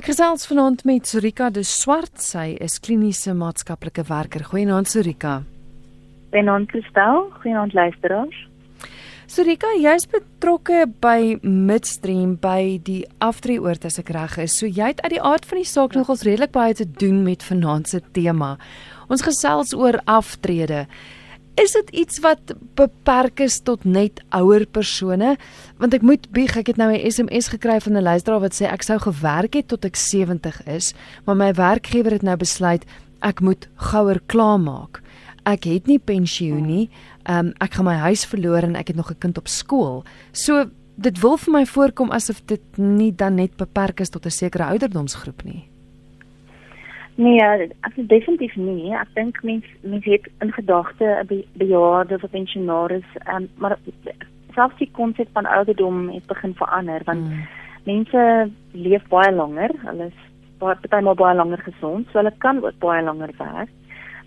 Ek gesels vanaand met Sorika de Swart. Sy is kliniese maatskaplike werker. Goeienaand Sorika. Goeienaand Kristel. Goeienaand luisteraars. Sorika, jy's betrokke by Midstream by die aftreeoort as ek reg is. So jy het uit die aard van die saak nogals redelik baie te doen met vanaand se tema. Ons gesels oor aftrede. Is dit iets wat beperk is tot net ouer persone? Want ek moet bieg, ek het nou 'n SMS gekry van 'n luisteraar wat sê ek sou gewerk het tot ek 70 is, maar my werkgewer het nou besluit ek moet gouer klaarmaak. Ek het nie pensioen nie. Um, ek gaan my huis verloor en ek het nog 'n kind op skool. So dit wil vir my voorkom asof dit nie dan net beperk is tot 'n sekere ouderdomsgroep nie. Nee, ek is definitief nie. Ek dink mense mense het in gedagte 'n be, bejaarde of pensionaris, um, maar selfs die konsep van ouderdom het begin verander want mm. mense leef baie langer. Hulle is baie maar baie langer gesond, so hulle kan ook baie langer werk.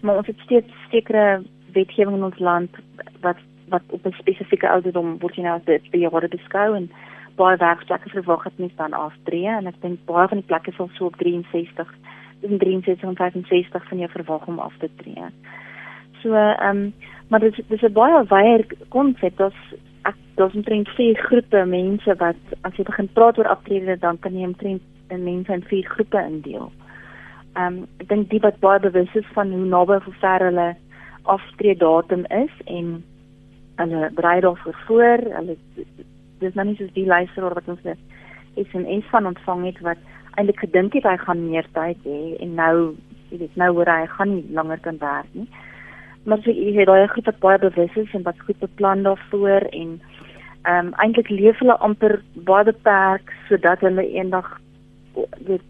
Maar ons het steeds sekere wetgewing in ons land wat wat op 'n spesifieke ouderdom word jy nou as dit bejaarde beskou en baie werkplekke verwag het mens dan aftree en ek dink baie van die plekke sal so op 63 tussen 63 en 65 van jou verwag om af te tree. So ehm um, maar dit dis 'n baie wye konsep dat ek daar's omtrent vier groepe mense wat as jy begin praat oor aftrede dan kan jy omtrent in mense in vier groepe indeel. Ehm um, ek dink die wat baie bewus is van hoe naby of ver hulle aftree datum is en hulle berei daarvoor voor. Hulle dis nou nie soos die luisteraar wat ons net SMS van ontvang het wat eintlik gedink het hy gaan meer tyd hê en nou jy weet nou hoor hy gaan nie langer kan werk nie. Maar so, het daai groep wat baie bewus is en wat goed beplan daarvoor en ehm um, eintlik leef hulle amper baie beperk sodat hulle eendag weet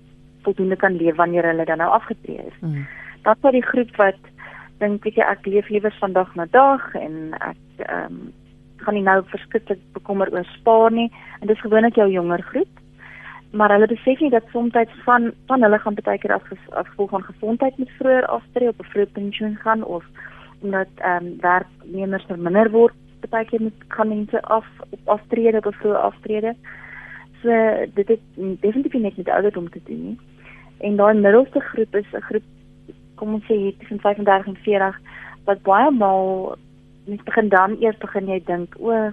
voldoende kan leef wanneer hulle dan nou afgetree is. Mm. Dat was die groep wat dink weet jy ek leef liewer van dag na dag en ek ehm um, gaan nie nou verskriklik bekommer oor spaar nie en dis gewoonlik jou jonger groep maar hulle besef nie dat soms van van hulle gaan baie keer as as gevolg van gesondheid met vroeër aftree op 'n vroeë pensioen gaan of omdat ehm um, werknemers verminder word baie keer met kan mense af op aftrede of vroeë aftrede. So dit het definitief net met ouderdom te doen nie. En daai middelste groep is 'n groep kom ons sê tussen 35 en 40 wat baie maal net begin dan eers begin jy dink o,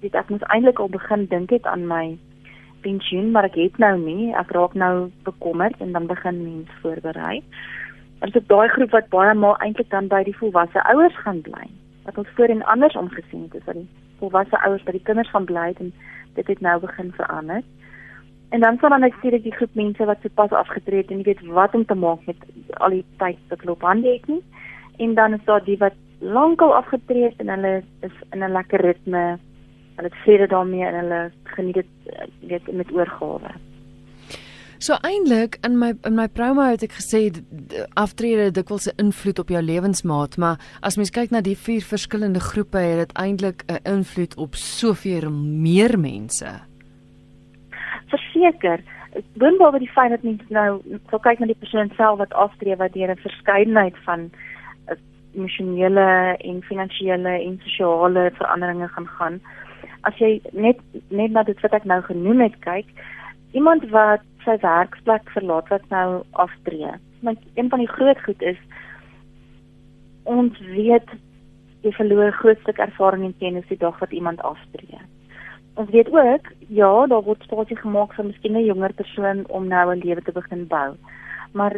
dit ek moet eintlik al begin dink het aan my pensioen, maar ek het nou nie. Ek raak nou bekommerd en dan begin mens voorberei. Ons het daai groep wat baie maal eintlik dan by die volwasse ouers gaan bly. Wat ons voorheen anders omgesien het, is dat die volwasse ouers by die kinders gaan bly en dit het nou begin verander. En dan sal dan natuurlik die groep mense wat sopas afgetree het en nie weet wat om te maak met al die tyd wat hulle op hande het nie. En dan is daar die wat lankal afgetree het en hulle is in 'n lekker ritme hulle het vrede daarmee en hulle geniet dit eh, weet met oorgawe. So eintlik in my in my promo het ek gesê aftrede dikwels 'n invloed op jou lewensmaat, maar as mens kyk na die vier verskillende groepe het dit eintlik 'n invloed op soveel meer mense. Verseker, boonop die feit dat mense nou sou kyk na die persoon self wat aftree wat deur 'n verskeidenheid van eh, emosionele en finansiële en sosiale veranderinge gaan gaan as jy net net na dit wat ek nou genoem het kyk, iemand wat sy werksplek verlaat wat nou aftree. Want een van die groot goed is ons weet jy verloor groot stuk ervaring en kennis die dag wat iemand aftree. Ons weet ook, ja, daar word spasie gemaak vir miskien 'n jonger persoon om nou 'n lewe te begin bou. Maar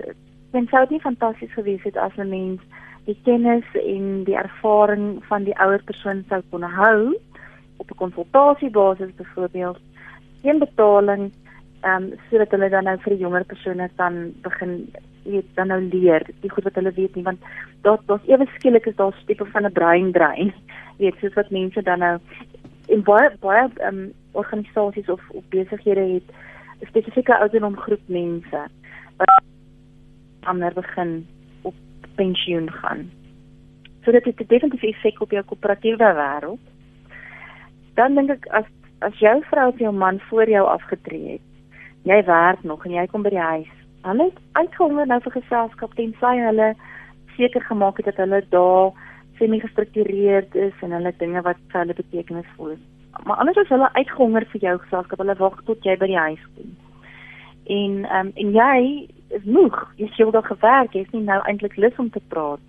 dit sou nie fantasties gewees het as 'n mens die kennis en die ervaring van die ouer persoon sou kon hou op 'n konsultasiebasis byvoorbeeld geen betaling ehm um, sodat hulle dan nou vir die jonger persone kan begin weet dan nou leer die goed wat hulle weet nie want daar daar's ewe skielik is daar tipe van 'n brein drein weet soos wat mense dan nou in baie baie ehm um, organisasies of of besighede het 'n spesifieke ouderdom groep mense wat ander begin op pensioen gaan. So dit het 'n definitiewe effek op jou koöperatiewe wêreld dan dink ek as as jou vrou of jou man voor jou afgetree het, jy werk nog en jy kom by die huis. Hulle het uitgehonger nou vir geselskap tensy hulle seker gemaak het dat hulle daar semi-gestruktureerd is en hulle dinge wat vir hulle betekenisvol is. Maar anders as hulle uitgehonger vir jou geselskap, hulle wag tot jy by die huis kom. En ehm um, en jy is moeg. Jy het heeldag gewerk, jy is nie nou eintlik lus om te praat.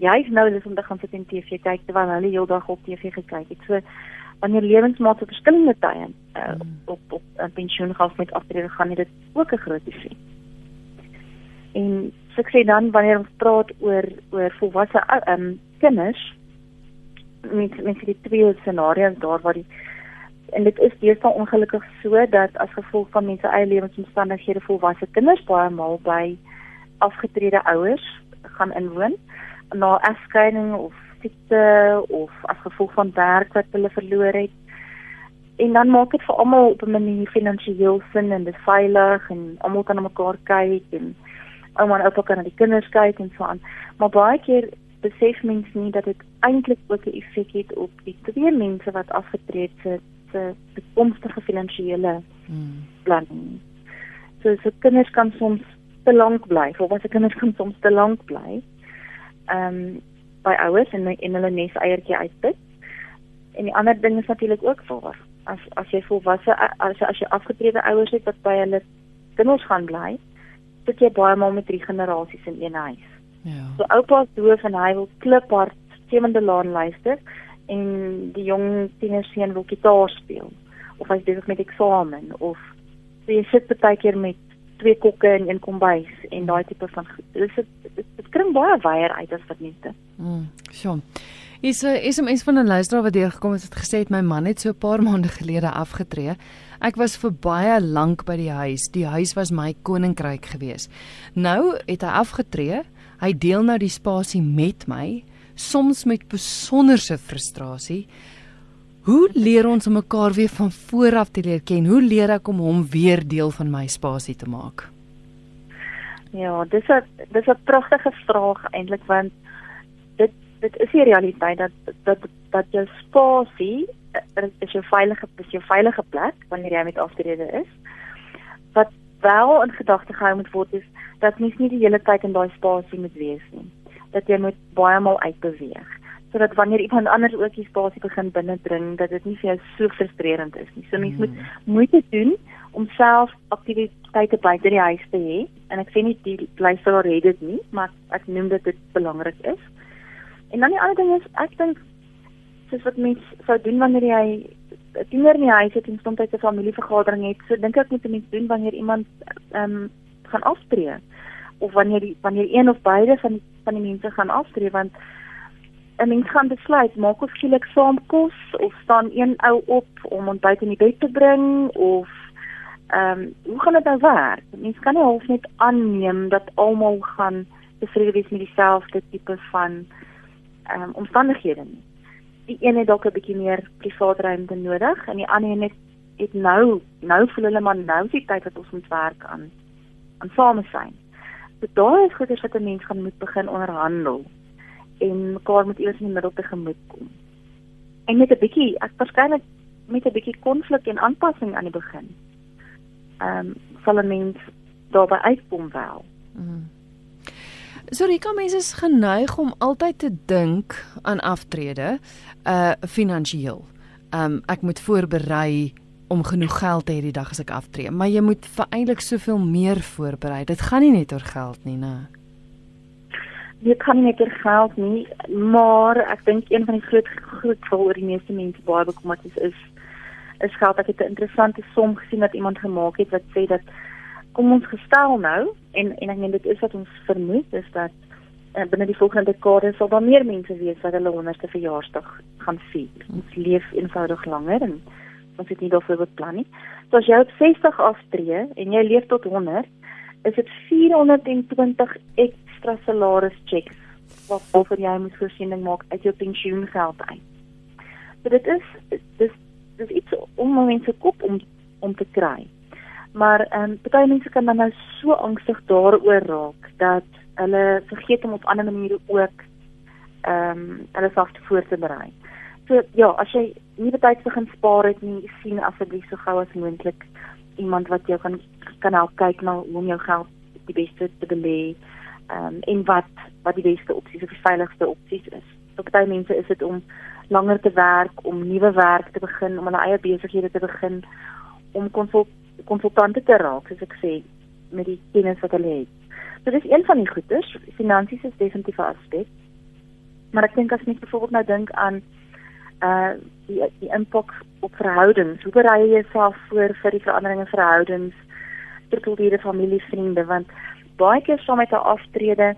Jy is nou lus om te gaan sit en TV kyk terwyl hulle heeldag op TV gekyk het. So wanneer lewensmaat op verskillende tye uh, mm. op op 'n pensioen gaan met aftrede gaan, het dit ook 'n groot effek. En so ek sê dan wanneer ons praat oor oor volwasse ehm um, kinders met met die twee scenario's daar waar die en dit is deesdae ongelukkig so dat as gevolg van mense eie lewensomstandighede volwasse kinders baie maal by afgetrede ouers gaan inwoon na egskeiding of siekte of as gevolg van werk wat hulle verloor het. En dan maak dit vir almal op 'n manier finansiëel sin en dit veilig en almal kan na mekaar kyk en ouma en oupa kan na die kinders kyk en so aan. Maar baie keer besef mense nie dat dit eintlik ook 'n effek het op die twee mense wat afgetree het se toekomstige finansiële hmm. planning. So so kinders kan soms te lank bly, of wat se kinders kan soms te lank bly. Ehm um, by ouers en in hulle nes eiertjie uitput. En die ander ding is natuurlik ook waar. As as jy volwasse as as jy afgetrede ouers het wat by hulle kinders gaan bly, sit jy baie maal met drie generasies in een huis. Ja. So oupa is doof en hy wil kliphard Sewende Laan luister en die jong tienerseun wil gitaar speel of hy's besig met eksamen of so jy sit baie keer met twee kokke in een kombuis en daai tipe van dis dit kring baie weier uit as wat net. Mm, sjoe. Is is 'n mens van 'n luisteraar wat hier gekom het het gesê my man het so 'n paar maande gelede afgetree. Ek was vir baie lank by die huis. Die huis was my koninkryk gewees. Nou het hy afgetree. Hy deel nou die spasie met my soms met besonderse frustrasie. Hoe leer ons om mekaar weer van voor af te leer ken? Hoe leer ek om hom weer deel van my spasie te maak? Ja, dis 'n dis 'n pragtige vraag eintlik want dit dit is die realiteit dat dat dat jou spasie eh, is jou veilige is jou veilige plek wanneer jy met aftrede is. Wat wel in gedagte gehou moet word is dat mens nie die hele tyd in daai spasie moet wees nie dat jy moet baie maal uitbeweeg sodat wanneer iemand anders ook die spasie begin binnendring dat dit nie vir jou so frustrerend is nie. So mens hmm. moet moeite doen om self aktiwiteite buite die huis te hê en ek sê nie die luisteraar het dit nie, maar ek noem dit dit belangrik is. En dan die ander ding is ek dink soos wat mens sou doen wanneer jy 'n tiener in die huis het en soms 'n familievergadering het, so dink ek moet 'n mens doen wanneer iemand ehm um, gaan aftree of wanneer die wanneer een of beide van die van die mense gaan aftree want 'n mens gaan besluit maak of skielik saam kos of staan een ou op om ontbyt in die bed te bring of ehm um, hoe gaan dit nou werk? Mens kan nie half net aanneem dat almal gaan tevrede wees met dieselfde tipe van ehm um, omstandighede nie. Die een het dalk 'n bietjie meer privaat ruimte nodig en die ander het, het nou nou voel hulle maar nou is die tyd wat ons moet werk aan aan samesyn. So daai is goeders wat 'n mens gaan moet begin onderhandel en mekaar moet eers in die middel te gemoed kom. En met 'n bietjie, ek waarskynlik met 'n bietjie konflik en aanpassing aan die begin. Ehm um, sal 'n mens daarby uitkom wel. Mm. So die kom mense is geneig om altyd te dink aan aftrede uh finansiëel. Ehm um, ek moet voorberei om genoeg geld te hê die dag as ek aftree, maar jy moet vir eintlik soveel meer voorberei. Dit gaan nie net oor geld nie, né? Dit kan nie oor geld nie, maar ek dink een van die groot groot voor die meeste mense baie bekommerd is is geld. Ek het 'n interessante som gesien wat iemand gemaak het wat sê dat kom ons gestel nou en en ek meen dit is wat ons vermoed is dat en binne die volgende dekade sal daar meer mense wees wat hulle 100ste verjaarsdag gaan vier. Ons leef eenvoudig langer en ons het nie daarvoor beplan nie. So as jy op 60 aftree en jy leef tot 100, is dit 420 ekstra salaris checks wat oor jy moet voorsiening maak uit jou pensioengeld uit. So dit is dis dis iets om mense kop om om te kry. Maar ehm um, baie mense kan dan nou so angstig daaroor raak dat hulle vergeet om op ander maniere ook ehm um, hulle self te voorberei. So ja, as jy nie betyds begin spaar het nie, sien asseblief so gou as moontlik iemand wat jou kan kan help kyk na hoe om jou geld die beste te belê. Ehm um, en wat wat die beste opsies of die veiligste opsies is. Vir so, baie mense is dit om langer te werk, om nuwe werk te begin, om hulle eie besighede te begin, om konsul konsultante te raak, soos ek sê, met die kennis wat hulle het. So dis een van die goeders. Finansies is definitief 'n aspek. Maar ek dink as mens byvoorbeeld nou dink aan uh die die impak op verhoudings. Hoe berei jy jouself voor vir die veranderinge in verhoudings? Strukture, familie, vriende want baie keer saam met 'n aftrede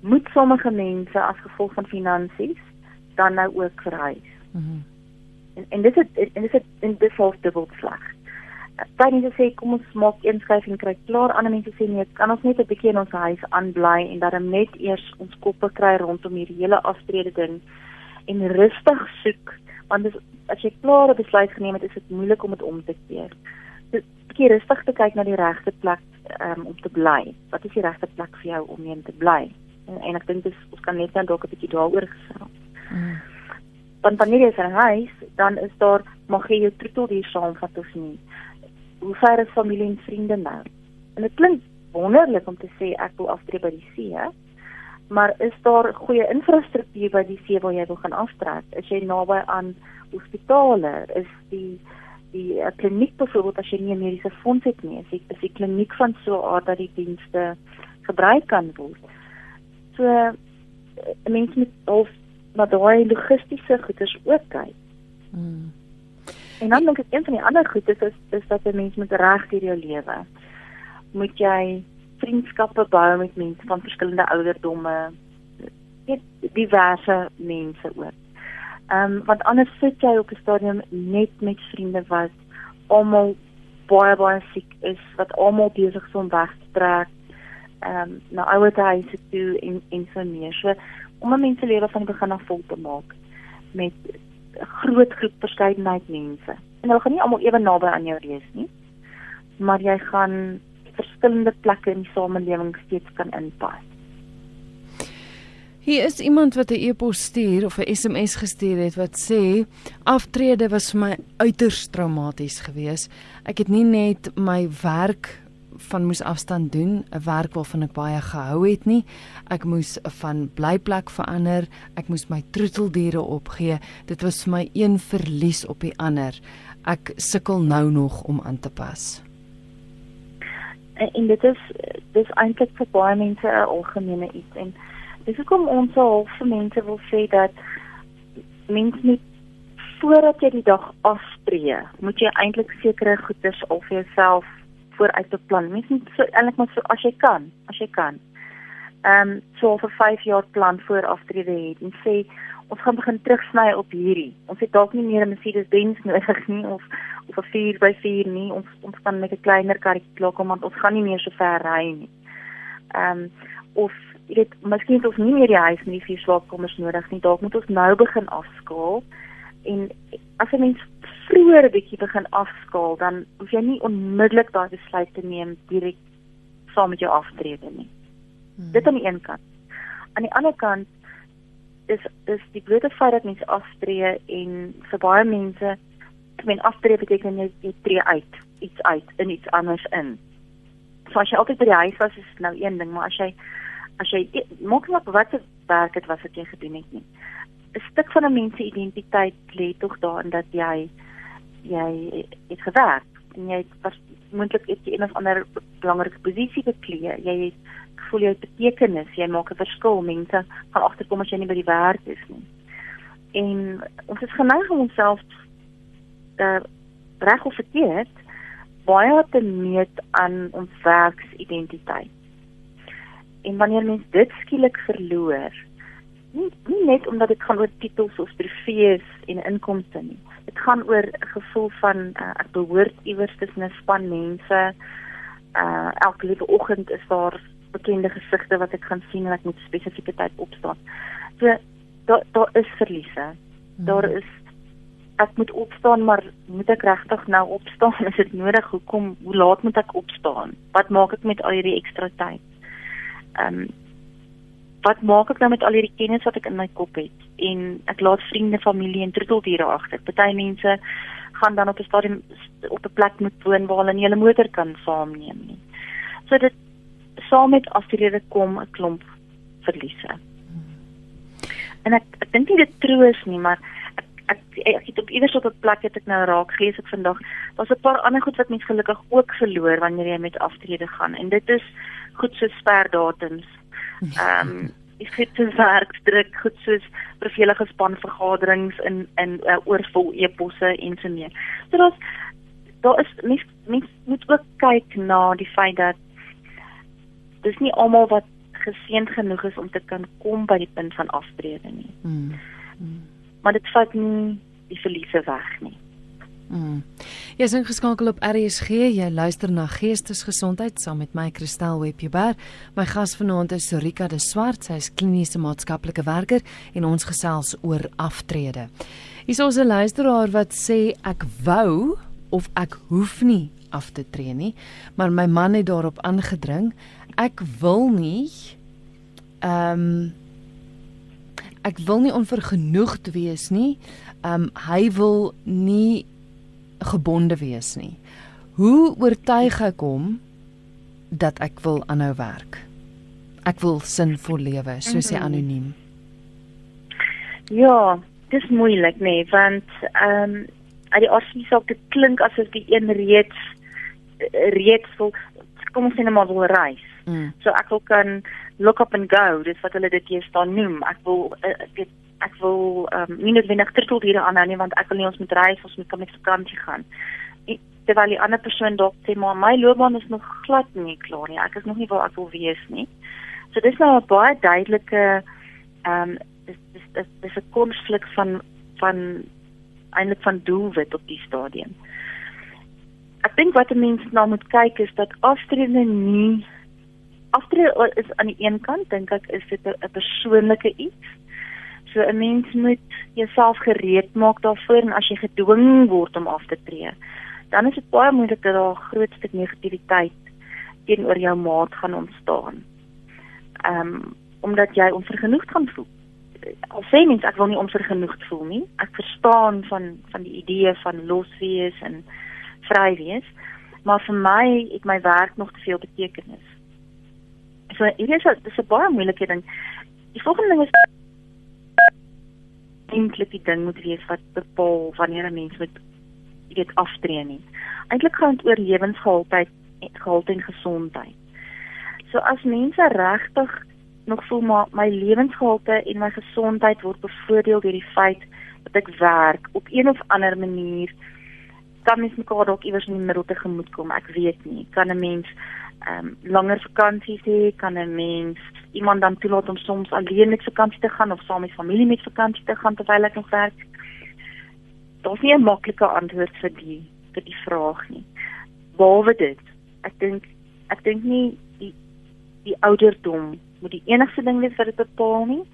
moet sommige mense as gevolg van finansies dan nou ook verhuis. Mm en en dit is en dit is in dit is dubbel sleg. Baie mense sê kom ons maak inskrywing kry klaar. Ander mense sê nee, kan ons net 'n bietjie in ons huis aanbly en dan net eers ons koppe kry rondom hierdie hele aftrede ding en rustig soek want dis, as jy klaar 'n besluit geneem het, is dit moeilik om dit om te keer. Dit bietjie rustig te kyk na die regte plek um, om te bly. Wat is die regte plek vir jou om in te bly? En, en ek dink dis ons kan net dan dalk 'n bietjie daaroor gesels. Mm. Want wanneer jy vir huis, dan is daar mag jy jou troetel hier saamvat of nie. Hoe ver is familie en vriende nou? En dit klink wonderlik om te sê ek wil aftree by die see, maar is daar goeie infrastruktuur by die see waar jy wil gaan aftrek? Is jy naby aan hospitale? Is die die uh, kliniek byvoorbeeld as jy nie 'n mediese fonds het nie, is die, is die kliniek van so 'n aard dat die dienste gebruik kan word? So uh, mense moet of na daai logistiese goeders ook kyk. Hmm. En dan dink ek een van die ander goedes is is dat 'n mens met reg hier jou lewe moet jy vriendskappe bou met mense van verskillende ouderdomme, net diverse mense ook. Ehm um, want anders sit jy op 'n stadium net met vriende wat almal baie baie siek is, wat almal besig is om weg te trek. Ehm um, na ouer huise toe en en so meer. So om 'n mens se lewe van die begin af vol te maak met 'n groot groep verskeidenheid mense. En hulle gaan nie almal ewe naby aan jou wees nie. Maar jy gaan verskillende plekke in die samelewing steeds kan inpas. Hier is iemand wat 'n e-pos stuur of 'n SMS gestuur het wat sê aftrede was vir my uiters traumaties geweest. Ek het nie net my werk van moes afstand doen, 'n werk waarvan ek baie gehou het nie. Ek moes van blyplek verander, ek moes my troeteldiere opgee. Dit was vir my een verlies op die ander. Ek sukkel nou nog om aan te pas en, dit is dis eintlik vir baie mense 'n algemene iets en dis hoekom ons al vir mense wil sê dat mense nie voordat jy die dag afspreek, moet jy eintlik sekere goeders al vir jouself vooruit beplan. Mens moet so eintlik maar so as jy kan, as jy kan. Ehm um, so vir 5 jaar plan voor aftrede het en sê ons gaan begin terugsny op hierdie. Ons het dalk nie meer 'n Mercedes-Benz nodig nie of of 'n 4x4 nie. Ons ons kan met 'n kleiner karretjie klaar kom want ons gaan nie meer so ver ry nie. Ehm um, of jy weet, miskien het ons nie meer die huis met die vier slaapkamers nodig nie. Dalk moet ons nou begin afskaal. En as 'n mens vroeër 'n bietjie begin afskaal, dan hoef jy nie onmiddellik daai besluit te neem direk saam met jou aftrede nie. Hmm. Dit aan die een kant. Aan die ander kant is is die blote feit dat mense aftree en vir baie mense men aftree beteken jy, jy tree uit iets uit in iets anders in. So as jy altyd by die huis was is nou een ding, maar as jy as jy maak net wat se werk het wat jy gedoen het nie. 'n Stuk van 'n mens se identiteit lê tog daarin dat jy jy het gewerk en jy was moontlik het jy een of ander belangrike posisie beklee. Jy het voel jy betekenis, jy maak 'n verskil. Mense gaan agterkom as jy nie by die werk is nie. En ons is geneig om onsself uh, reg of verkeerd baie te meet aan ons werksidentiteit. En wanneer mens dit skielik verloor, nie, nie net omdat dit gaan oor titels of trofees en inkomste nie. Dit gaan oor 'n gevoel van uh, ek behoort iewers tussen 'n span mense. Uh elke liewe oggend is daar bekende gesigte wat ek gaan sien en ek moet spesifieke tyd opstaan. So daar daar is verliese. Hmm. Daar is ek moet opstaan maar moet ek regtig nou opstaan? Is dit nodig? Hoekom? Hoe laat moet ek opstaan? Wat maak ek met al hierdie ekstra tyd? Ehm um, wat maak ek nou met al hierdie kennis wat ek in my kop het? En ek laat vriende, familie en troeteldiere agter. Party mense gaan dan op 'n stadium op 'n plek moet woon waar hulle nie hulle motor kan saamneem nie. So dit saam met aftrede kom 'n klomp verliese. En ek ek dink nie dit troos nie, maar ek ek ek het op iewers op 'n plek het ek nou raak gelees ek vandag. Daar's 'n paar ander goed wat mens gelukkig ook verloor wanneer jy met aftrede gaan en dit is goed so sperdatums. Ehm um, ek het te werk druk goed soos vervelige spanvergaderings in in uh, oorvol e-posse en so meer. So daar's daar is mens mens moet ook kyk na die feit dat dis nie almal wat geseënd genoeg is om te kan kom by die punt van aftrede nie. Mm. Mm. Maar dit vat nie die verliese weg nie. Mm. Jy is ingeskakel op RSG. Jy luister na Geestesgesondheid saam met my Christel Webber. My gas vanaand is Sorika de Swart. Sy is kliniese maatskaplike werker en ons gesels oor aftrede. Hier is 'n luisteraar wat sê ek wou of ek hoef nie af te tree nie, maar my man het daarop aangedring. Ek wil nie ehm um, ek wil nie onvergenoegd wees nie. Ehm um, hy wil nie gebonde wees nie. Hoe oortuig ek hom dat ek wil aanhou werk? Ek wil sinvol lewe, soos hy mhm. anoniem. Ja, dis moeilik nê, nee, want ehm um, uit die aardse saak dit klink asof die een reeds reeds wil kom ons sê net maar wil reis. Mm. So ek wil kan look up and go, dis wat hulle dit hier staan noem. Ek wil eh, ek weet ek wil ehm um, nie net wendig terugdiere aanhou nie want ek wil nie ons moet reis, ons moet kan met vakansie gaan. Terwyl die ander persoon dalk sê maar my loopbaan is nog glad nie klaar nie. Ek is nog nie waar ek wil wees nie. So dis nou 'n baie duidelike ehm um, dis dis dis 'n konflik van van eintlik van doelwit op die stadium. Ek dink wat 'n mens nou moet kyk is dat aftrede nie aftrede is aan die een kant dink ek is dit 'n persoonlike iets. So 'n mens moet jouself gereed maak daarvoor en as jy gedwing word om af te tree, dan is dit baie moeilik dat daar groot stuk negativiteit teenoor jou maat gaan ontstaan. Ehm um, omdat jy onvergenoegd gaan voel al sê mens ek wil nie onvergenoegd voel nie. Ek verstaan van van die idee van los wees en vry wees, maar vir my het my werk nog te veel betekenis. So hier is dit 'n baie moeilike ding. Die volgende ding is eintlik die ding moet wees wat bepaal wanneer 'n mens moet weet aftree nie. Eintlik gaan dit oor lewensgehalte, gehalte en gesondheid. So as mense regtig nog voel maar my lewensgehalte en my gesondheid word bevoordeel deur die feit dat ek werk op een of ander manier kan mens mekaar dalk iewers in die middel te gemoed kom ek weet nie kan 'n mens ehm um, langer vakansies hê kan 'n mens iemand dan toelaat om soms alleen met vakansie te gaan of saam met familie met vakansie te gaan terwyl ek nog werk daar's nie 'n maklike antwoord vir die vir die vraag nie behalwe dit ek dink ek dink nie die die ouderdom moet die enigste ding wees wat dit bepaal nie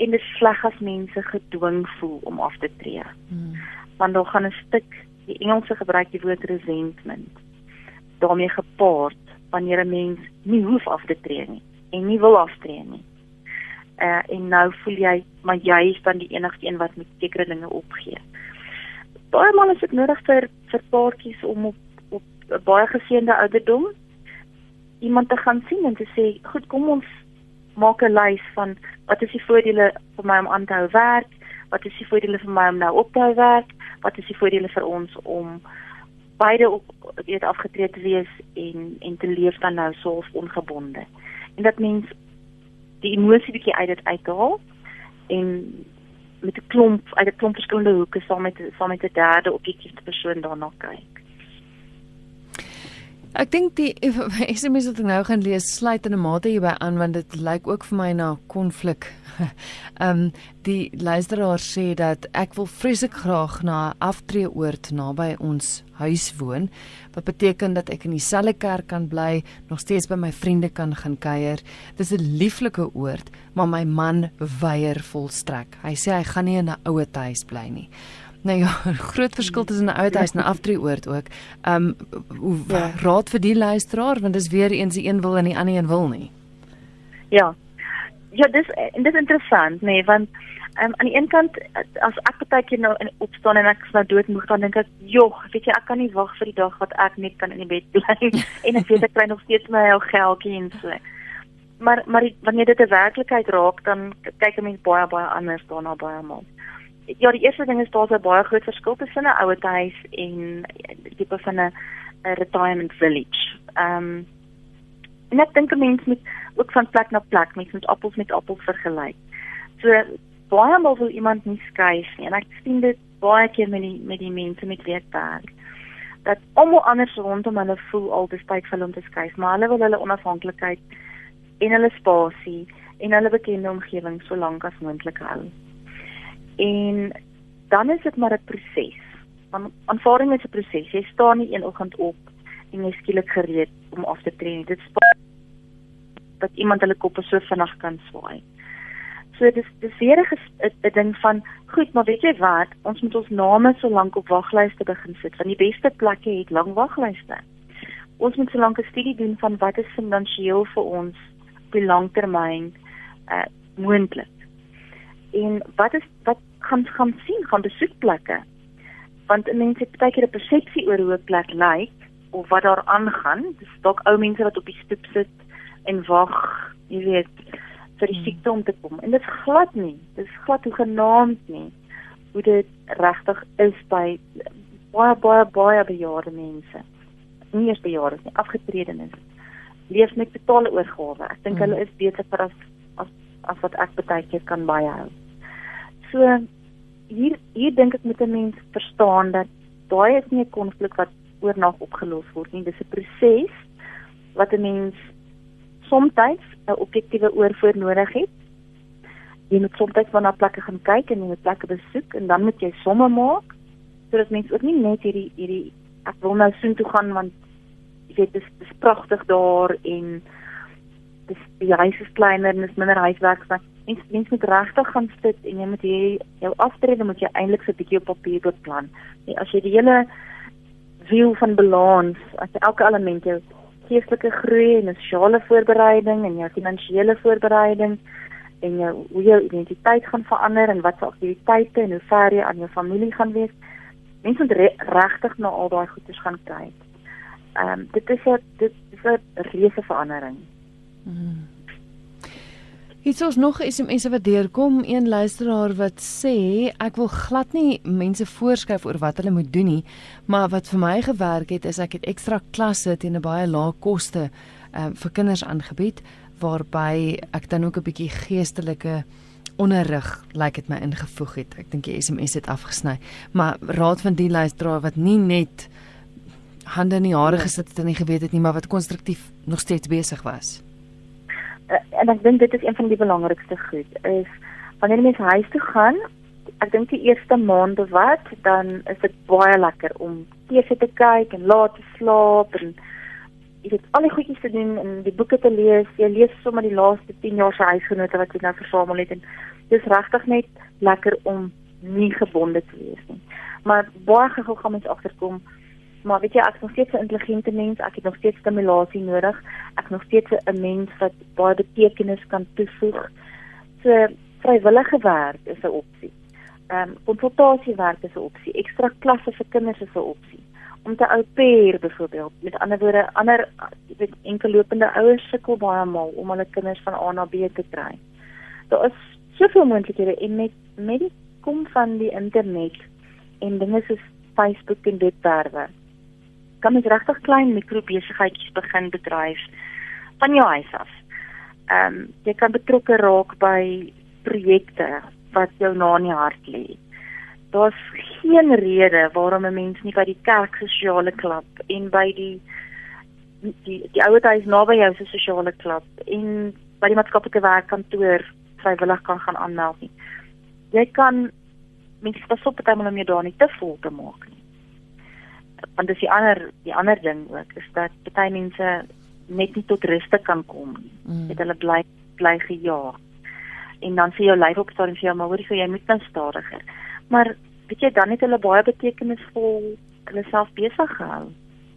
en dit sleg as mense gedwing voel om af te tree. Hmm. Want dan gaan 'n stuk die Engelse gebruik die woord resentment daarmee gepaard wanneer 'n mens nie hoef af te tree nie en nie wil aftree nie. Uh en nou voel jy maar jy is dan die enigste een wat met sekere dinge opgee. Baie maal is dit nodig vir vir paartjies om op op 'n baie geseënde ouderdom iemand te gaan sien en te sê, "Goed, kom ons maak 'n lys van wat is die voordele vir my om aan te hou werk, wat is die voordele vir my om nou op te hou werk, wat is die voordele vir ons om beide op weet afgetree te wees en en te leef dan nou so ongebonde. En dat mens die emosie bietjie uit dit uithaal en met 'n klomp uit 'n klomp verskillende hoeke saam met saam met 'n derde objektief persoon daarna kyk. Ek dink die SMS wat ek nou gaan lees sluit in 'n mate hierby aan want dit lyk ook vir my na konflik. Ehm um, die luisteraar sê dat ek wil vreeslik graag na 'n aftreeoord naby ons huis woon wat beteken dat ek in dieselfde kerk kan bly, nog steeds by my vriende kan gaan kuier. Dis 'n lieflike oord, maar my man weier volstrek. Hy sê hy gaan nie in 'n ouer huis bly nie. Nou ja, groot verskil tussen 'n ouer huis en 'n aftreeoord ook. Ehm um, hoe ja. raad vir die luisteraar want dis weer eens die een wil en die ander een wil nie. Ja. Ja, dis dis interessant, nee, want um, aan die een kant as ek baie keer nou in opstaan en ek is nou doodmoeg dan dink ek, "Jog, weet jy, ek kan nie wag vir die dag wat ek net kan in die bed bly en ek weet ek kry nog steeds my ou geldjie en so." Maar maar wanneer dit 'n werklikheid raak, dan kyk 'n mens baie baie anders daarna baie maal ja, die eerste ding is daar's 'n baie groot verskil tussen 'n ouer huis en tipe van 'n retirement village. Ehm um, en ek dink 'n mens moet ook van plek na plek mens moet appels met appels vergelyk. So baie maal wil iemand nie skuif nie en ek sien dit baie keer met die met die mense met wie ek werk dat almal anders rondom hulle voel al dis tyd vir hulle om te skuif, maar hulle wil hulle onafhanklikheid en hulle spasie en hulle bekende omgewing so lank as moontlik hou. En dan is dit maar 'n proses. Want aanvaarding is 'n proses. Jy staan nie een oggend op en jy skielik gereed om af te tree nie. Dit spaar dat iemand hulle koppe so vinnig kan swaai. So dis dis weer 'n ding van goed, maar weet jy wat? Ons moet ons name so lank op waglyste begin sit want die beste plekke het lang waglyste. Ons moet so lank 'n studie doen van wat is finansiëel vir ons op die langtermyn uh moontlik. En wat is wat gaan gaan sien gaan besoekplekke? Want mense het baie keer 'n persepsie oor hoe 'n plek lyk of wat daar aangaan. Dis dalk ou mense wat op die stoep sit en wag, jy weet, vir die hmm. siekte om te kom. En dit is glad nie. Dit is glad hoe genaamd nie hoe dit regtig is by baie baie baie bejaarde mense. Nie eers bejaardes nie, afgetredenes. Leef met totale oorgawe. Ek dink mm. hulle is beter vir as as as wat ek baie keer kan byhou. So hier hier dink ek met 'n mens verstaan dat daai is nie 'n konflik wat oornag opgelos word nie. Dis 'n proses wat 'n mens soms 'n objektiewe oor voor nodig het. Jy moet soms van na plekke gaan kyk en jy moet plekke besoek en dan moet jy somme maak sodat mense ook nie net hierdie hierdie ek wil nou soheen toe gaan want jy weet dis dis pragtig daar en dis die huis is kleiner en is minder huiswerk maar mens mens moet regtig gaan sit en jy moet hier jou aftrede moet jy eintlik so 'n bietjie op papier beplan. Nee, as jy die hele wiel van balans, as jy elke element jou geestelike groei en sosiale voorbereiding en jou finansiële voorbereiding en jou hoe jou identiteit gaan verander en wat se aktiwiteite en hoe ver jy aan jou familie gaan wees. Mense moet regtig na al daai goeders gaan kyk. Ehm um, dit is 'n dit is 'n reuse verandering. Hmm. Hier's ons nog SMS wat deurkom, een luisteraar wat sê ek wil glad nie mense voorskryf oor wat hulle moet doen nie, maar wat vir my gewerk het is ek het ekstra klasse teen 'n baie lae koste um, vir kinders aangebied waarby ek dan ook 'n bietjie geestelike onderrig lyk like dit my ingevoeg het. Ek dink die SMS het afgesny, maar raad van die luisteraar wat nie net hande in die hare gesit het en nie geweet het nie, maar wat konstruktief nog steeds besig was. Eh, en ek dink dit is een van die belangrikste goed is wanneer mense huis toe gaan ek dink die eerste maande wat dan is dit baie lekker om TV te kyk en laat te slaap en jy het al die goedjies te doen en die boeke te lees. Jy lees sommer die laaste 10 jaar se huisgenote wat jy nou versamel het en dis regtig net lekker om nie gebonde te wees nie. Maar baie gou gaan mens agterkom Maar weet jy, ek is nog steeds 'n intelligente mens, ek het nog steeds stimulasie nodig. Ek is nog steeds 'n mens wat baie betekenis kan toevoeg. So vrywillige werk is 'n opsie. Ehm um, konsultasiewerk is 'n opsie. Ekstra klasse vir kinders is 'n opsie. Om te au pair byvoorbeeld. Met ander woorde, ander weet enkellopende ouers sukkel baie maal om hulle kinders van A na B te kry. Daar is soveel moontlikhede en met met die kom van die internet en dinge soos Facebook en dit daarwe kan mens regtig klein mikrobesigheidjies begin bedryf van jou huis af. Ehm um, jy kan betrokke raak by projekte wat jou na in die hart lê. Daar's geen rede waarom 'n mens nie by die kerk sosiale klub en by die die die ouer huis naby jou se sosiale klub en by die maatskaplike werkkantoor vrywillig kan gaan aanmeld nie. Jy kan mense pas op partymal om jou daar nie te vol te maak nie want dis die ander die ander ding ook is dat baie mense net nie tot rus kan kom nie. Mm. Dit hulle bly bly gejaag. En dan sê jou lyf op staan en sê maar hoorie, jy moet nou stadiger. Maar weet jy dan het hulle baie betekenisvol hulle self besig gehou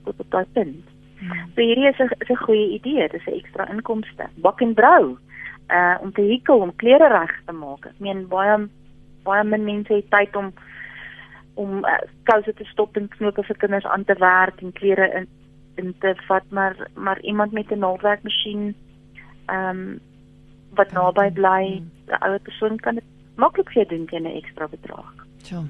tot op daai punt. Mm. So hierdie is 'n is 'n goeie idee, dis 'n ekstra inkomste. Bak en brou. Uh om te hikel om klere reg te maak. Ek meen baie baie min mense het tyd om om uh, kouse te stop en knope vir kinders aan te werk en klere in in te vat maar maar iemand met 'n naaldwerkmasjien ehm um, wat naby bly 'n ouer persoon kan dit maklik vir doen teen 'n ekstra bedrag. Ja.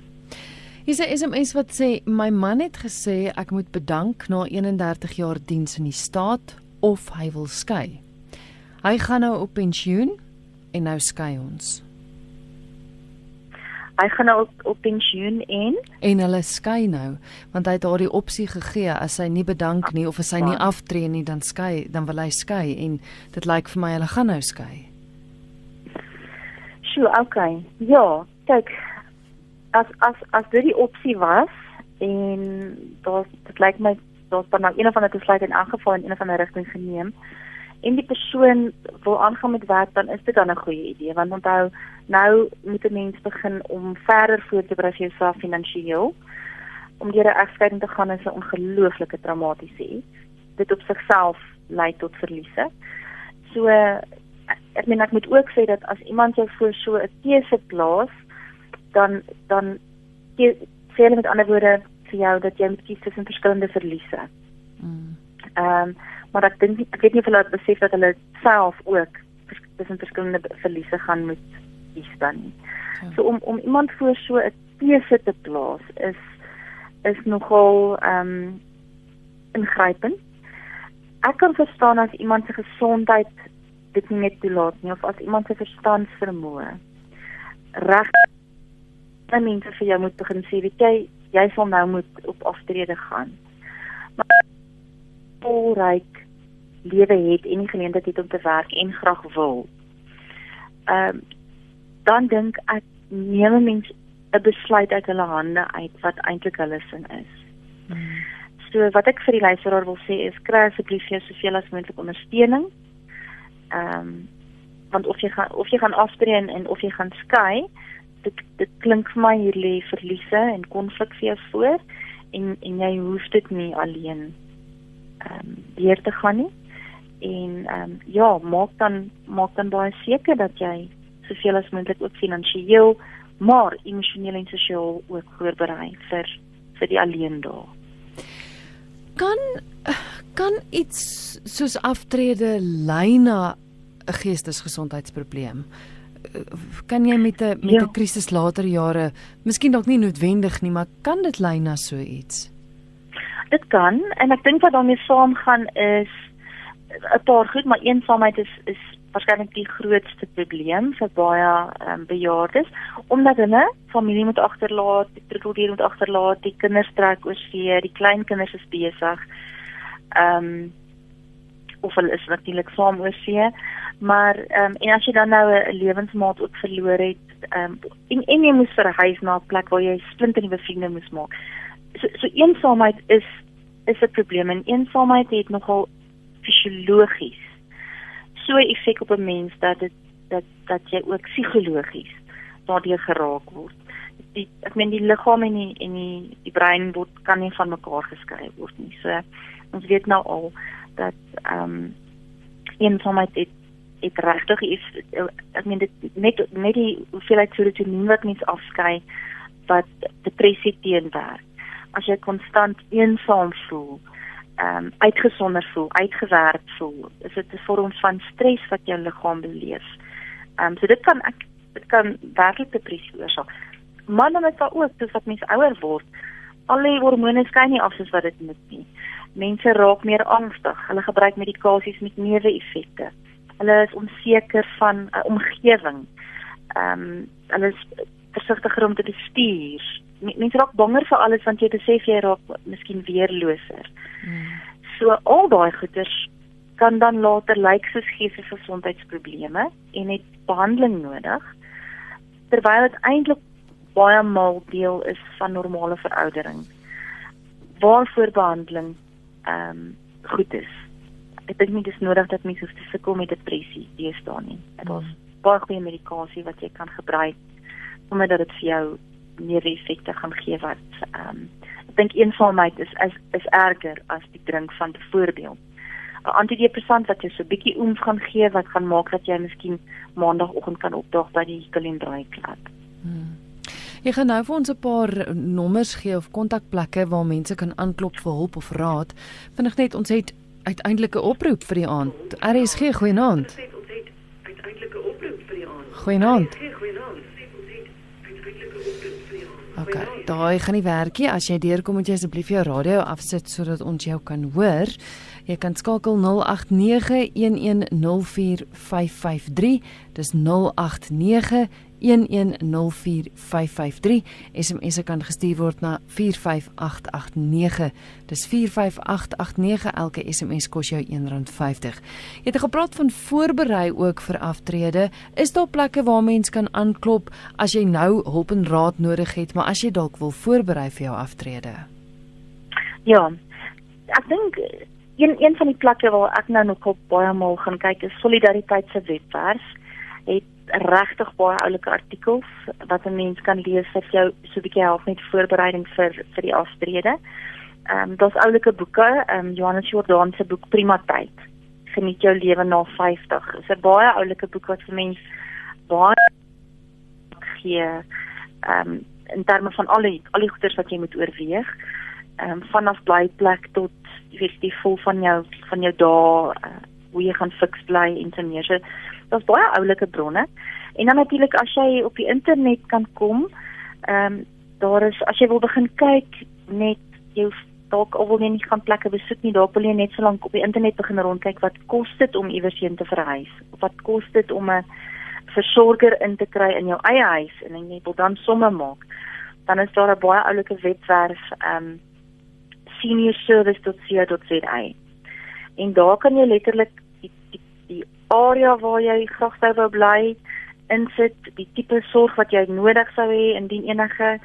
Hier is 'n SMS wat sê my man het gesê ek moet bedank na 31 jaar diens in die staat of hy wil skei. Hy gaan nou op pensioen en nou skei ons. Hy gaan nou op, op pensioen en En hulle skei nou want hy het haar die opsie gegee as sy nie bedank nie of as sy nie aftree nie dan skei dan wil hy skei en dit lyk vir my hulle gaan nou skei. Sjoe, okay. Ja, kyk as as as dit die opsie was en daar dit lyk my daar's dan nou een of ander besluit in elk geval in een of ander rigting geneem en die persoon wil aangaan met werk dan is dit dan 'n goeie idee want onthou nou moet 'n mens begin om verder voor te berei vir jouself finansiëel om deur 'n egskeiding te gaan is 'n ongelooflike traumatiese iets dit op sigself lei tot verliese so ek meen ek moet ook sê dat as iemand jou voor so 'n keuse plaas dan dan sê hulle met ander woorde vir jou dat jy moet kies tussen verskillende verliese. Mm. Ehm mm. um, maar ek dink ek weet nie of hulle besef dat hulle self ook tussen verskillende verliese gaan moet kies dan nie. Ja. So om om iemand voor so 'n keuse te plaas is is nogal ehm um, ingrypend. Ek kan verstaan as iemand se gesondheid dit nie net toelaat nie of as iemand se verstandsvermoë reg ander mense vir jou moet begin sê, weet jy, jy sal nou moet op aftrede gaan. Maar volryk lewe het en nie geleentheid het om te werk en graag wil. Ehm um, dan dink ek neem 'n mens 'n besluit uit hulle hande uit wat eintlik hulle sin is. Hmm. So wat ek vir die luisteraar wil sê is kry asseblief jou soveel as moontlik ondersteuning. Ehm um, want of jy gaan of jy gaan aftree en, en of jy gaan skei, dit dit klink vir my hier lê verliese en konflik vir jou voor en en jy hoef dit nie alleen ehm um, deur te gaan nie en ehm um, ja maak dan maak dan baie seker dat jy soveel as moontlik ook finansiëel maar emosioneel en sosiaal ook voorberei vir vir die alleen daar kan kan iets soos aftrede lei na 'n geestesgesondheidsprobleem kan jy met 'n met 'n ja. krisis later jare, miskien dalk nie noodwendig nie, maar kan dit lei na so iets? Dit kan en ek dink wat daarmee saamgaan is 'n paar goed, maar eensaamheid is is waarskynlik die grootste probleem vir baie um, bejaardes omdat hulle familie moet agterlaat, die troeteldier moet agterlaat, die kinders trek oor see, die kleinkinders is besig. Ehm um, of hulle is natuurlik saam oor see. Maar ehm um, en as jy dan nou 'n lewensmaat ook verloor het, ehm um, en en jy moes verhuis na 'n plek waar jy splinte nuwe vriende moes maak. So so eensaamheid is is 'n probleem en eensaamheid het nogal fisiologies so effek op 'n mens dat dit dat dat jy ook psigologies daardeur geraak word. Die ek meen die liggaam en die en die die brein word kan nie van mekaar geskei word nie. So ons weet nou al dat ehm um, eensaamheid het het regtig is ek meen dit net net die hoeveelheid serotonien wat mens afskei wat depressie teenwerk. As jy konstant eensaam voel, ehm um, uitgesonder voel, uitgewerk voel, is dit 'n vorm van stres wat jou liggaam beleef. Ehm um, so dit kan ek dit kan werklik depressie oorsaak. Maar dan is daar ook dis wat mens ouer word. Al die hormone skyn nie af soos wat dit moet nie. Mense raak meer angstig. Hulle gebruik medikasies met neeweffekte hulle is onseker van 'n uh, omgewing. Ehm um, hulle is versigtiger om te bestuur. Mense raak banger vir alles want jy besef jy raak miskien weerloser. Hmm. So al daai goeters kan dan later lyk soos geestelike gesondheidsprobleme en het behandeling nodig terwyl dit eintlik baie maal deel is van normale veroudering. Waarvoor behandeling ehm um, goed is ek dink nie dis nodig dat mense hoef te sukkel met depressie deesdae nie. Dit is baie goeie medikasie wat jy kan gebruik omdat dit vir jou meer effekte gaan gee wat ehm um, ek dink eensaamheid is is is erger as die drink van byvoorbeeld 'n antidepressant wat jy so 'n bietjie oom gaan gee wat gaan maak dat jy miskien maandagooggend kan opdaag by die kalenderaai klap. Hmm. Jy gaan nou vir ons 'n paar nommers gee of kontakplekke waar mense kan aanklop vir hulp of raad. Vinnig net ons het uiteindelike oproep vir die aand. RSG goeienaand. Goeienaand. OK, daai gaan nie werkie. As jy deurkom moet jy asseblief jou radio afsit sodat ons jou kan hoor. Jy kan skakel 0891104553. Dis 089 1104553 SMS se kan gestuur word na 45889 dis 45889 elke SMS kos jou R1.50 jy het gepraat van voorberei ook vir aftrede. Is daar plekke waar mens kan aanklop as jy nou hulp en raad nodig het maar as jy dalk wil voorberei vir jou aftrede? Ja. Ek dink een een van die plekke waar ek nou nog op baie maal gaan kyk is solidariteit se webwerf. Het regtig baie oulike artikels wat 'n mens kan lees wat jou so 'n bietjie help met voorbereiding vir vir die aftrede. Ehm um, daar's oulike boeke, ehm um, Johannes Jordan se boek Prima Tyd. Geniet jou lewe na 50. Dit is 'n baie oulike boek wat vir mens baie gee ehm um, in terme van al die al die goeders wat jy moet oorweeg. Ehm um, vanaf blyplek tot jy weet die vol van jou van jou dae uh, hoe jy gaan fiks bly en so meer. So daar's baie oulike bronne. En dan natuurlik as jy op die internet kan kom, ehm um, daar is as jy wil begin kyk net jou dalk of wil jy nie gaan plekke besoek nie, dalk wil jy net so lank op die internet begin rondkyk wat kos dit om iewers heen te verhuis? Of wat kos dit om 'n versorger in te kry in jou eie huis en jy wil dan somme maak? Dan is daar 'n baie oulike webwerf ehm um, seniorservice.co.za. En daar kan jy letterlik area waar jy graag sou wou bly insit, die tipe sorg wat jy nodig sou hê indien enige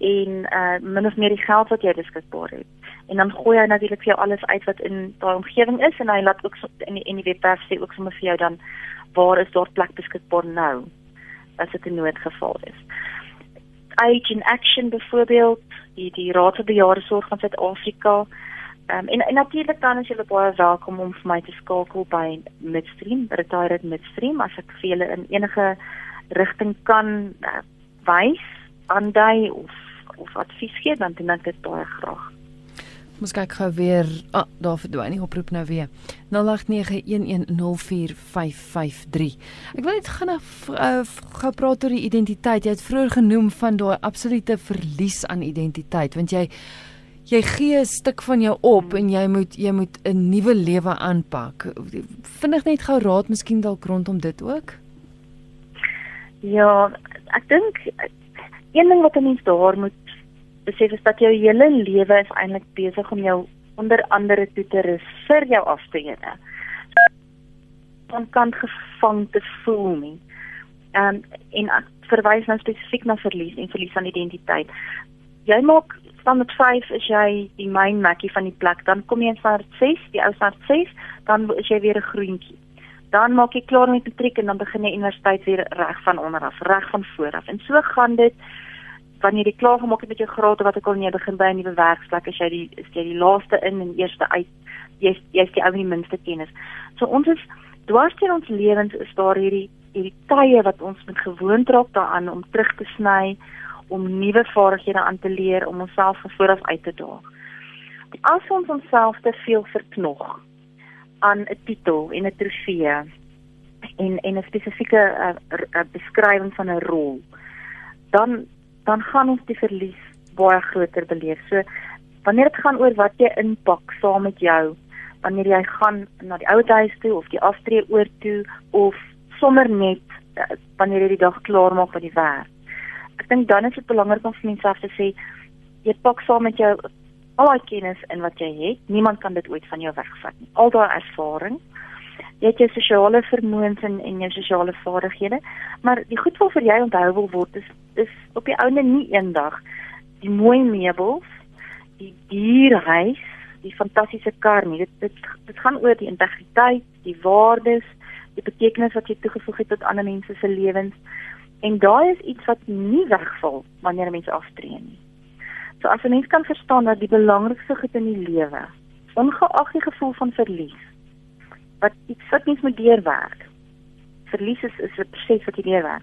en uh min of meer die geld wat jy beskikbaar het. En dan gooi hy natuurlik vir jou alles uit wat in daai omgewing is en hy laat ook so in die in die webwerf sê ook sommer vir jou dan waar is daar plek beskikbaar nou as dit 'n noodgeval is. Age in Action byvoorbeeld, die die Raad vir Bejaardesorg van Suid-Afrika um, en, en natuurlik dan is julle baie welkom om vir my te skakel by Midstream, Retired Midstream as ek vir julle in enige rigting kan uh, wys, aandui of of advies gee dan doen ek dit baie graag. Moes kyk gou weer, ah, daar verdwyn nie oproep nou weer. 0891104553. Ek wil net gaan uh, gou praat oor die identiteit. Jy het vroeër genoem van daai absolute verlies aan identiteit want jy jy gee 'n stuk van jou op en jy moet jy moet 'n nuwe lewe aanpak. Vinnig net gou raad miskien dalk rondom dit ook? Ja, ek dink een ding wat 'n mens daar moet besef is dat jou hele lewe is eintlik besig om jou onder andere toe te rus vir jou aftrede. Van kant gevang te voel nie. Ehm um, en ek verwys nou spesifiek na verlies en verlies aan identiteit. Jy maak standaard 5 is jy die main makkie van die plek. Dan kom jy in standaard 6, die ou standaard 6, dan is jy weer 'n groentjie. Dan maak jy klaar met matriek en dan begin jy universiteit weer reg van onder af, reg van voor af. En so gaan dit wanneer jy klaar gemaak het met jou graad of wat ook al jy begin by 'n nuwe werksplek as jy die is jy die laaste in en eerste uit. Jy's jy's die ou met die minste kennis. So ons is dwars deur ons lewens is daar hierdie hierdie tye wat ons met gewoond raak daaraan om terug te sny om nuwe vaardighede aan te leer om onsself van voor af uit te daag. As ons onsself te veel verknog aan 'n titel en 'n trofee en en 'n spesifieke uh, uh, beskrywing van 'n rol, dan dan gaan ons die verlies baie groter beleef. So wanneer dit gaan oor wat jy inpak saam met jou, wanneer jy gaan na die ou huis toe of die aftree oor toe of sommer net uh, wanneer jy die dag klaar maak met die werk dink dan is dit belangrik om vir mense te sê jy pak saam met jou al daai kennis en wat jy het. Niemand kan dit ooit van jou wegvat nie. Al daai ervaring. Jy het jou sosiale vermoëns en en jou sosiale vaardighede, maar die goed wat vir jou onthou wil word is is op die ouene nie eendag die mooi meubels, die dierhuis, die fantastiese kar nie. Dit dit dit gaan oor die integriteit, die waardes, die betekenis wat jy toegevoeg het tot ander mense se lewens En daai is iets wat nie wegval wanneer 'n mens aftree nie. So as 'n mens kan verstaan dat die belangrikste goed in die lewe, ongeag die gevoel van verlies, wat iets wat mens moet deurwerk. Verlies is is 'n proses wat jy deurwerk.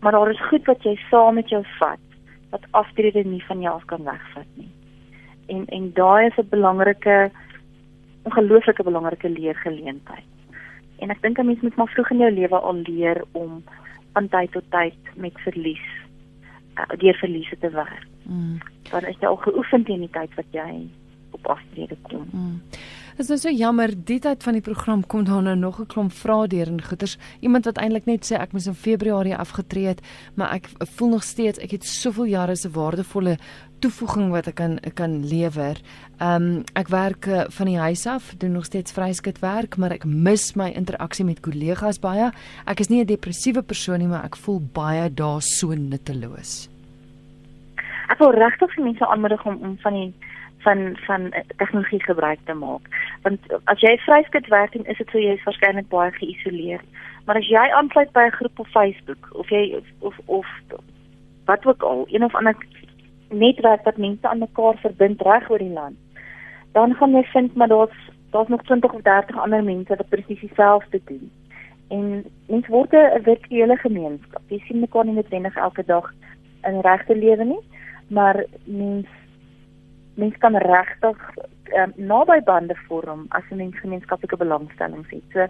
Maar daar is goed wat jy saam met jou vat wat aftrede nie van jou af kan wegvat nie. En en daai is 'n belangrike ongelooflike belangrike leergeleentheid. En ek dink 'n mens moet maar vroeg in jou lewe al leer om van tyd tot tyd met verlies uh, deur verliese te werk. Mm. Dan is jy al geoefen teen die tyd wat jy op aftrede kom. Mm. Dit is nou so jammer, die tyd van die program kom daar nou nog 'n klomp vrae deur en goeters. Iemand wat eintlik net sê ek moes in Februarie afgetree het, maar ek voel nog steeds ek het soveel jare se waardevolle toevoeging wat ek kan ek kan lewer. Ehm um, ek werk uh, van die huis af, doen nog steeds vryskut werk, maar ek mis my interaksie met kollegas baie. Ek is nie 'n depressiewe persoon nie, maar ek voel baie daar so nutteloos. Ek wil regtig vir mense aanmoedig om om van die van van tegnologie gebruik te maak. Want as jy vryskut werk en is dit so jy is waarskynlik baie geïsoleerd. Maar as jy aansluit by 'n groep op Facebook of jy of of wat ook al, een of ander netwerk wat mense aan mekaar verbind reg oor die land, dan gaan jy vind maar daar's daar's nog 20 of 30 ander mense wat presies dieselfde doen. En mens word 'n virtuele gemeenskap. Jy sien mekaar nie noodwendig elke dag in regte lewe nie, maar mens mens kan regtig um, naby bande vorm as 'n mens gemeenskaplike belangstellings het. So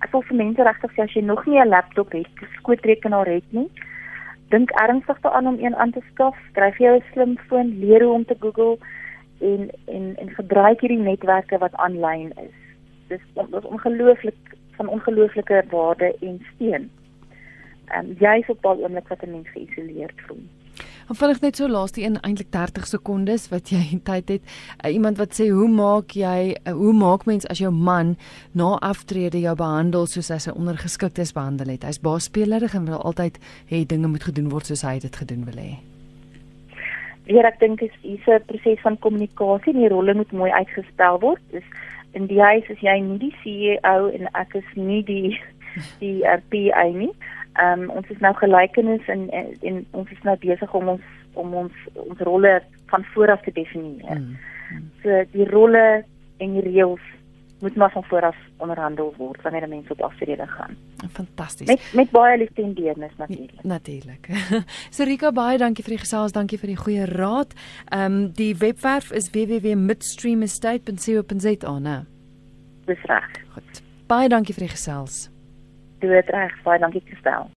ek wil vir mense regtig sê as jy nog nie 'n laptop het, 'n skootrekenaar het nie, dink ernstig daaraan om een aan te skaf. Skryf jou 'n slimfoon, leer hoe om te Google en en en gebruik hierdie netwerke wat aanlyn is. Dis dit is ongelooflik van ongelooflike waarde en steun. Ehm um, jy is op daai oomblik wat 'n mens geïsoleerd voel. Dan vinnig net so laaste een eintlik 30 sekondes wat jy tyd het. Uh, iemand wat sê hoe maak jy uh, hoe maak mens as jou man na aftrede jou behandel soos hy sy ondergeskiktes behandel het? Hy's baie spelerig en wil altyd hê dinge moet gedoen word soos hy dit gedoen wil hê. Ja, ek dink dit is 'n proses van kommunikasie. Die rolle moet mooi uitgespel word. Dis in die huis is jy nie die CEO en ek is nie die die uh, PA nie. Ehm um, ons is nou gelykenis en, en en ons is nou besig om ons om ons ons rolle van vooraf te definieer. Mm, mm. So die rolle en die reëls moet maar van vooraf onderhandel word wanneer 'n mens op aftrede gaan. Fantasties. Met met baie liefde en deernis natuurlik. Natuurlik. Sarika baie dankie vir die gesels, dankie vir die goeie raad. Ehm um, die webwerf is www.midstreamestate.co.za, né? Dis reg. Goed. Baie dankie vir die gesels dood reg. Baie dankie gestel.